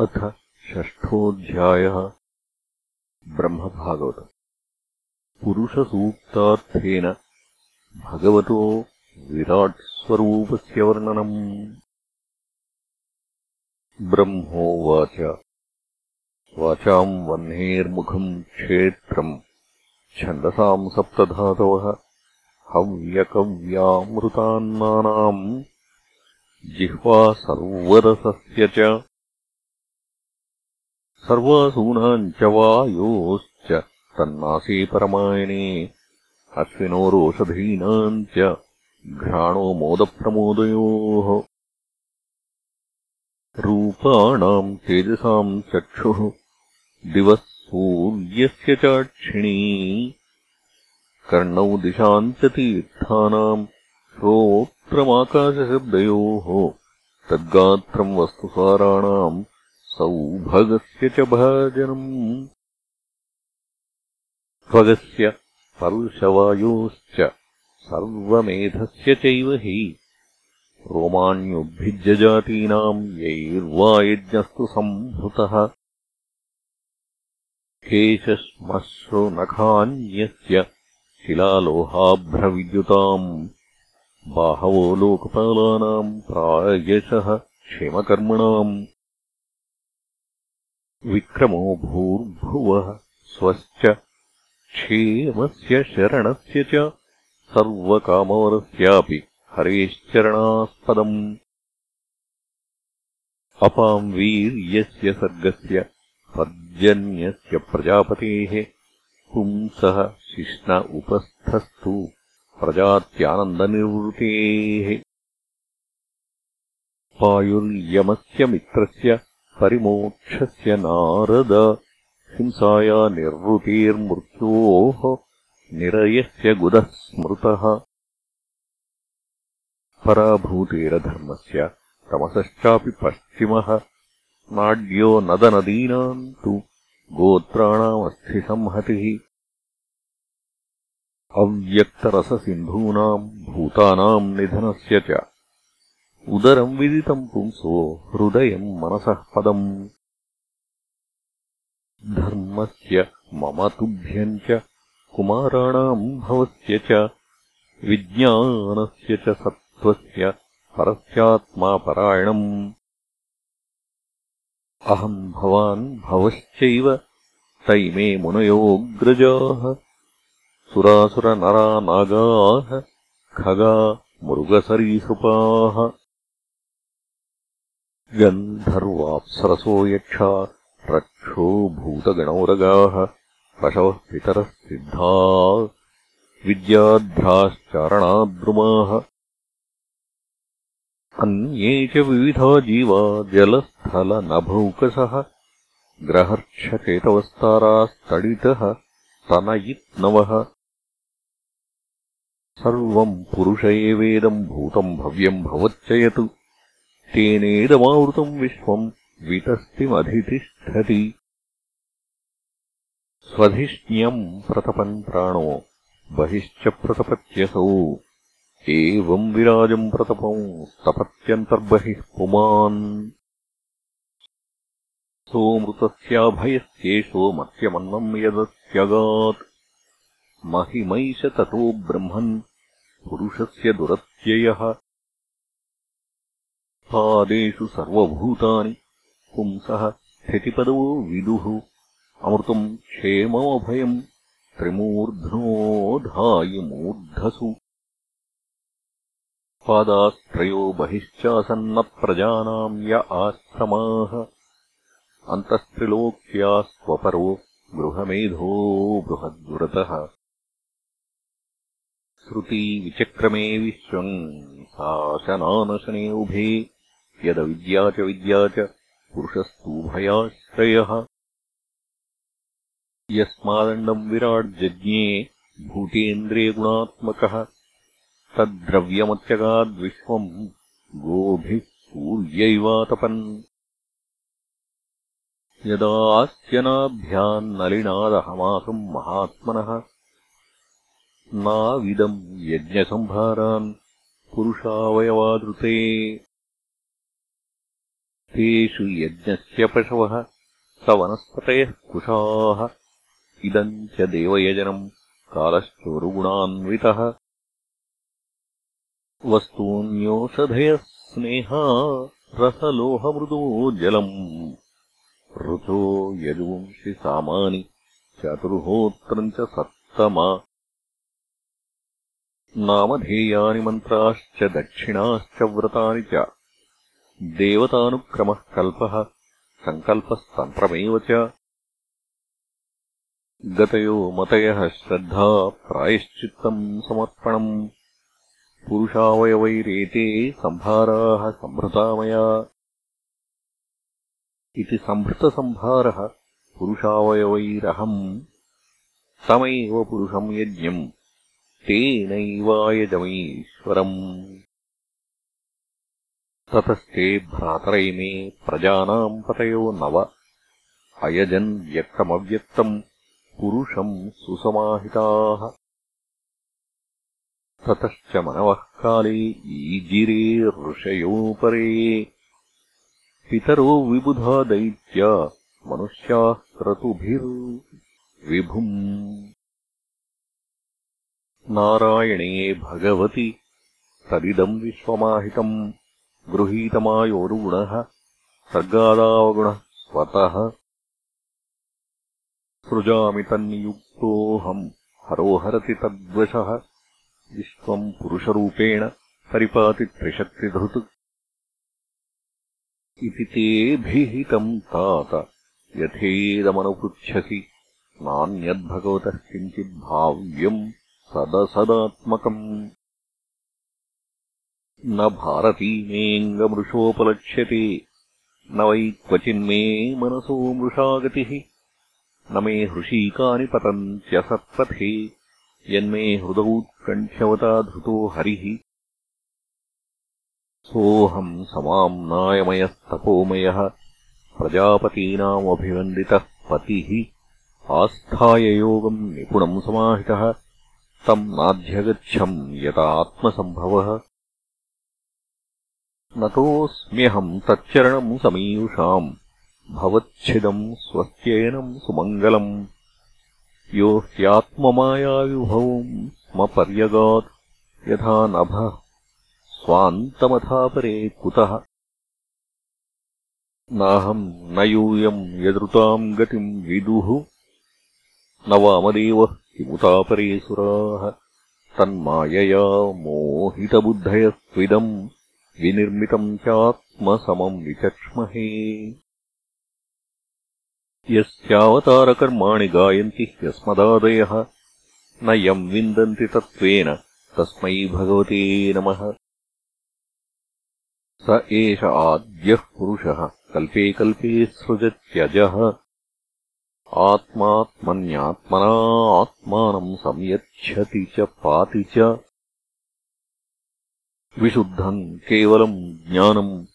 अथ षष्ठोऽध्यायः ब्रह्मभागवत पुरुषसूक्तार्थेन भगवतो विराट्स्वरूपस्य वर्णनम्। ब्रह्मोवाच। वाचाम् वह्नेर्मुखम् क्षेत्रम्। छन्दसाम् सप्तधातवः। हव्यकव्यामृतान्नानाम्। जिह्वा सर्वरसस्य च सर्वासूनाम् च वायोश्च तन्नासे परमायणे अश्विनोरोषधीनाम् च घ्राणो मोदप्रमोदयोः। रूपाणाम् तेजसाम् चक्षुः दिवः सूर्यस्य चाक्षिणी कर्णौ दिशाम् च तीर्थानाम् श्रोत्रमाकाशशब्दयोः तद्गात्रम् वस्तुसाराणाम् सौभगस्य च भाजनम्। स्वगस्य पर्शवायोश्च सर्वमेधस्य चैव हि। रोमाण्युद्भिज्यजातीनाम् यैर्वायज्ञस्तु सम्भृतः केशश्मश्रुनखान्यस्य शिलालोहाभ्रविद्युताम्। बाहवो लोकपालानाम् प्रायशः क्षेमकर्मणाम् विक्रमो भूर्भुवः स्वश्च क्षेमस्य शरणस्य च सर्वकामवरस्यापि हरेश्चरणास्पदम्। अपाम् वीर्यस्य सर्गस्य पर्जन्यस्य प्रजापतेः पुंसः शिष्ण उपस्थस्तु प्रजात्यानन्दनिवृतेः। पायुर्यमस्य मित्रस्य परिमोक्षस्य नारद। हिंसाया निर्वृतेर्मृत्योः निरयस्य गुदः स्मृतः। पराभूतेरधर्मस्य तमसश्चापि पश्चिमः। नाड्यो नदनदीनाम् तु गोत्राणामस्थिसंहतिः। अव्यक्तरससिन्धूनाम् भूतानाम् निधनस्य च उदरम् विदितम् पुंसो हृदयम् मनसः पदम्। धर्मस्य मम तुभ्यम् च कुमाराणाम् भवस्य च विज्ञानस्य च सत्त्वस्य परस्यात्मापरायणम्। अहम् भवान् भवश्चैव तैमे मुनयोऽग्रजाः सुरासुरनरानागाः खगा मृगसरीसृपाः गन्धर्वाप्सरसो यक्षा रक्षो भूतगणौरगाः। पशवः पितरः सिद्धा विद्याध्राश्चारणाद्रुमाः अन्ये च विविधा जीवा। जलस्थलनभौकसः। ग्रहर्क्षकेतवस्तारास्तडितः स्तनयित्नवः सर्वम् पुरुष एवेदम् भूतम् भव्यम् भवच्चयतु तेनेदमावृतम् विश्वम् वितस्तिमधितिष्ठति। स्वधिष्ण्यम् प्रतपन् प्राणो बहिश्च प्रतपत्यसौ। एवम् विराजम् प्रतपम् स्तपत्यन्तर्बहिः पुमान्। सोऽमृतस्याभयस्येषो मत्यमन्नम् यदस्यगात् महिमैष ततो ब्रह्मन् पुरुषस्य दुरत्ययः पादेषु सर्वभूतानि। पुंसः स्थितिपदो विदुः। अमृतम् क्षेममभयम् त्रिमूर्ध्नोधायिमूर्धसु पादास्त्रयो बहिश्चासन्नप्रजानाम् य आश्रमाः। अन्तस्त्रिलोक्या स्वपरो गृहमेधो बृहद्व्रतः श्रुती विचक्रमे विश्वम् शासनानशने उभे यदविद्या च विद्या च पुरुषस्तूभयाश्रयः। यस्मादण्डम् विराड्जज्ञे भूतेन्द्रियगुणात्मकः। तद्द्रव्यमत्यगाद्विश्वम् गोभिः सूर्यैवातपन् यदास्यनाभ्यान्नलिनादहमासम् महात्मनः। नाविदम् यज्ञसम्भारान् पुरुषावयवादृते तेषु यज्ञस्य पशवः स वनस्पतयः कुशाः इदम् च देवयजनम् कालश्चोरुगुणान्वितः वस्तून्योषधयः स्नेहा रसलोहमृदो जलम् ऋतो यजुंषि सामानि चतुर्होत्रम् च सप्तमा नामधेयानि मन्त्राश्च दक्षिणाश्च व्रतानि च देवतानुक्रमः कल्पः सङ्कल्पस्तन्त्रमेव च। गतयो मतयः श्रद्धा प्रायश्चित्तम् समर्पणम्। पुरुषावयवैरेते सम्भाराः सम्भृतामया इति सम्भृतसम्भारः पुरुषावयवैरहम्। तमैव पुरुषम् यज्ञम् तेनैवायजमीश्वरम् ततस्ते भ्रातरैमे प्रजानाम् पतयो नव। अयजन् व्यक्तमव्यक्तम् पुरुषम् सुसमाहिताः। ततश्च मनवः काले ईजिरे ऋषयोपरे। पितरो विबुधा दैत्या मनुष्याः क्रतुभिर्विभुम् नारायणे भगवति। तदिदम् विश्वमाहितम् गृहीतमायोरुगुणः सर्गादावगुणः स्वतः सृजामि तन्नियुक्तोऽहम् हरोहरति तद्वशः विश्वम् पुरुषरूपेण परिपाति त्रिशक्तिधृत् इति तेभिहितम् तात यथेदमनुपृच्छसि नान्यद्भगवतः किञ्चिद्भाव्यम् सदसदात्मकम् न भारतीमेऽङ्गमृषोपलक्ष्यते न वै क्वचिन्मे मनसो मृषागतिः न मे हृषीकानि पतन्त्यसत्पथे यन्मे हृदौत्कण्ठ्यवता धृतो हरिः। सोऽहम् समाम्नायमयस्तपोमयः प्रजापतीनामभिवन्दितः पतिः आस्थाययोगम् निपुणम् समाहितः तम् नाध्यगच्छम् यतात्मसम्भवः नतोऽस्म्यहम् तच्चरणम् समीयुषाम्। भवच्छिदम् स्वस्त्ययनम् सुमङ्गलम्। यो ह्यात्ममायाविभवम् पर्यगात् यथा नभः। स्वान्तमथापरे कुतः? नाहम् न यूयम् यदृताम् गतिम् विदुः। न वामदेवः किमुतापरे सुराः। तन्मायया मोहितबुद्धयस्त्विदम् विनिर्मितम् चात्मसमम् विचक्ष्महे। यस्यावतारकर्माणि गायन्ति ह्यस्मदादयः न यम् विन्दन्ति तत्त्वेन तस्मै भगवते नमः। स एष आद्यः पुरुषः कल्पे कल्पे सृजत्यजः। आत्मात्मन्यात्मना आत्मानम् संयच्छति च पाति च विशुद्धम् केवलम् ज्ञानम्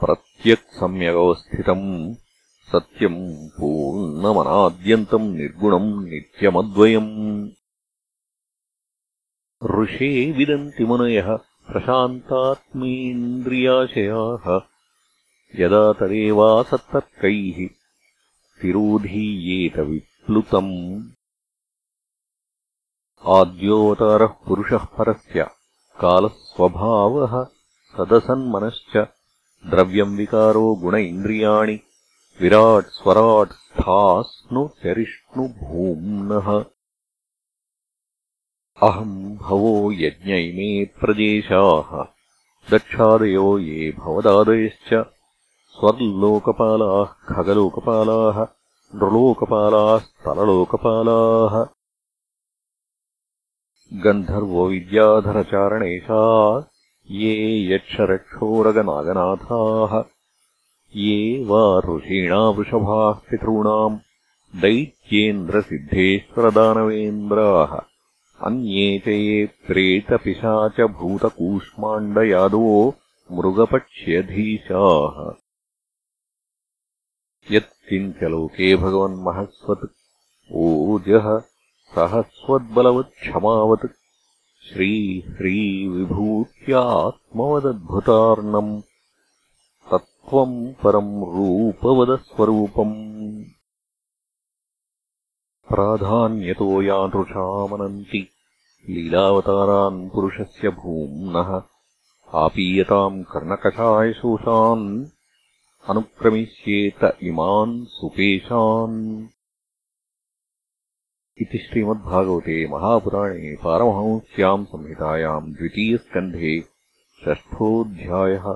प्रत्यक्सम्यगवस्थितम् सत्यम् पूर्णमनाद्यन्तम् निर्गुणम् नित्यमद्वयम्। ऋषे विदन्ति मुनयः प्रशान्तात्मेन्द्रियाशयाः यदा तदेवासत्तर्कैः तिरोधीयेत विप्लुतम्। आद्योऽवतारः पुरुषः परस्य कालः स्वभावः सदसन्मनश्च। द्रव्यम् विकारो गुण इन्द्रियाणि विराट् स्वराट् स्थास्नुचरिष्णुभूम्नः अहम् भवो यज्ञ इमे प्रदेशाः। दक्षादयो ये भवदादयश्च। स्वर्लोकपालाः खगलोकपालाः नृलोकपालास्तललोकपालाः गन्धर्वविद्याधरचारणेशा ये यक्षरक्षोरगनागनाथाः ये वा ऋषीणा वृषभाः पितॄणाम् दैत्येन्द्रसिद्धेश्वरदानवेन्द्राः अन्ये च ये प्रेतपिशाचभूतकूष्माण्डयादो मृगपक्ष्यधीशाः। यत्किञ्च लोके भगवन्महस्वत् ओजः सहस्वद्बलवत्क्षमावत् श्रीह्रीविभूत्यात्मवदद्भुतार्णम् त्वम् परम् रूपवदस्वरूपम् प्राधान्यतो यादृशामनन्ति लीलावतारान् पुरुषस्य भूम्नः आपीयताम् कर्णकषायशोषान् अनुक्रमिष्येत इमान् सुपेशान् इति श्रीमद्भागवते महापुराणे पारमहंस्याम् संहितायाम् द्वितीयस्कन्धे षष्ठोऽध्यायः।